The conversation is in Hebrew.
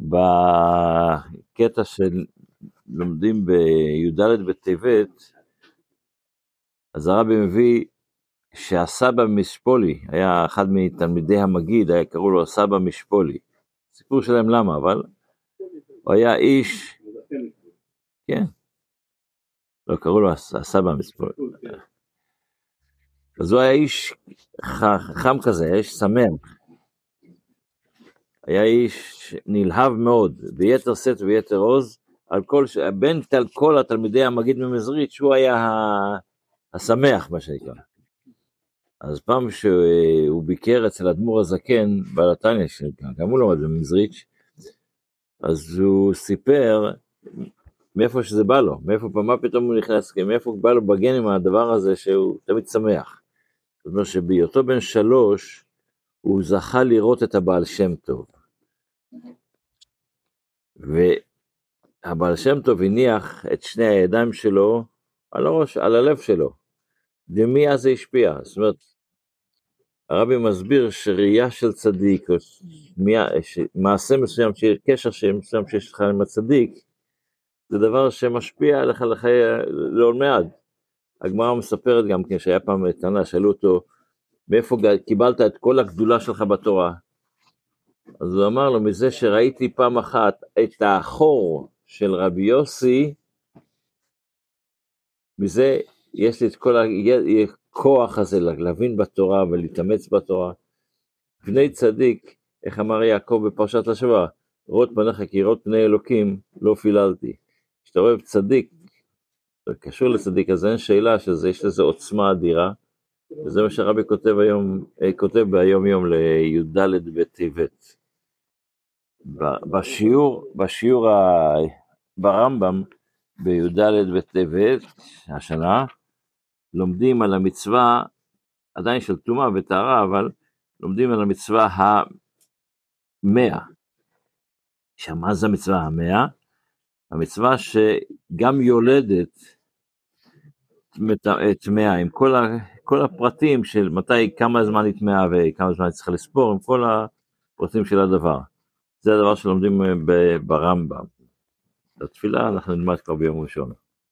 בקטע שלומדים בי"ד בטבת, אז הרבי מביא שהסבא משפולי, היה אחד מתלמידי המגיד, היה קראו לו הסבא משפולי. סיפור שלהם למה, אבל הוא היה איש, כן, לא קראו לו הסבא משפולי. אז הוא היה איש חכם כזה, איש שמח. היה איש נלהב מאוד, ביתר שאת וביתר עוז, על כל, בין כל התלמידי המגיד ממזריץ', הוא היה השמח, מה שנקרא. אז פעם שהוא ביקר אצל אדמו"ר הזקן, בעל התניא, גם הוא לומד במזריץ', אז הוא סיפר מאיפה שזה בא לו, מאיפה, מה פתאום הוא נכנס, מאיפה בא לו בגן עם הדבר הזה שהוא תמיד שמח. זאת אומרת שבהיותו בן שלוש, הוא זכה לראות את הבעל שם טוב. והבעל שם טוב הניח את שני הידיים שלו על הראש, על הלב שלו. ומי אז זה השפיע? זאת אומרת, הרבי מסביר שראייה של צדיק, או מעשה מסוים, קשר מסוים שיש לך עם הצדיק, זה דבר שמשפיע עליך לחיי, לעולמי עד. הגמרא מספרת גם כן שהיה פעם טענה, שאלו אותו, מאיפה קיבלת את כל הגדולה שלך בתורה? אז הוא אמר לו, מזה שראיתי פעם אחת את האחור של רבי יוסי, מזה יש לי את כל הכוח הזה להבין בתורה ולהתאמץ בתורה. בני צדיק, איך אמר יעקב בפרשת השבוע, ראות פניך כי ראות פני אלוקים לא פיללתי. כשאתה אוהב צדיק, זה קשור לצדיק, אז אין שאלה שיש לזה עוצמה אדירה, וזה מה שרבי כותב היום, אה, כותב ביום יום לי"ד בטבת. בשיעור, בשיעור ה... ברמב"ם, בי"ד בטבת, השנה, לומדים על המצווה, עדיין של טומאה וטהרה, אבל לומדים על המצווה המאה. עכשיו, מה זה המצווה המאה? המצווה שגם יולדת טמאה, עם כל, ה, כל הפרטים של מתי, כמה זמן טמאה וכמה זמן צריכה לספור, עם כל הפרטים של הדבר. זה הדבר שלומדים ברמב"ם. את התפילה אנחנו נלמד כבר ביום ראשון.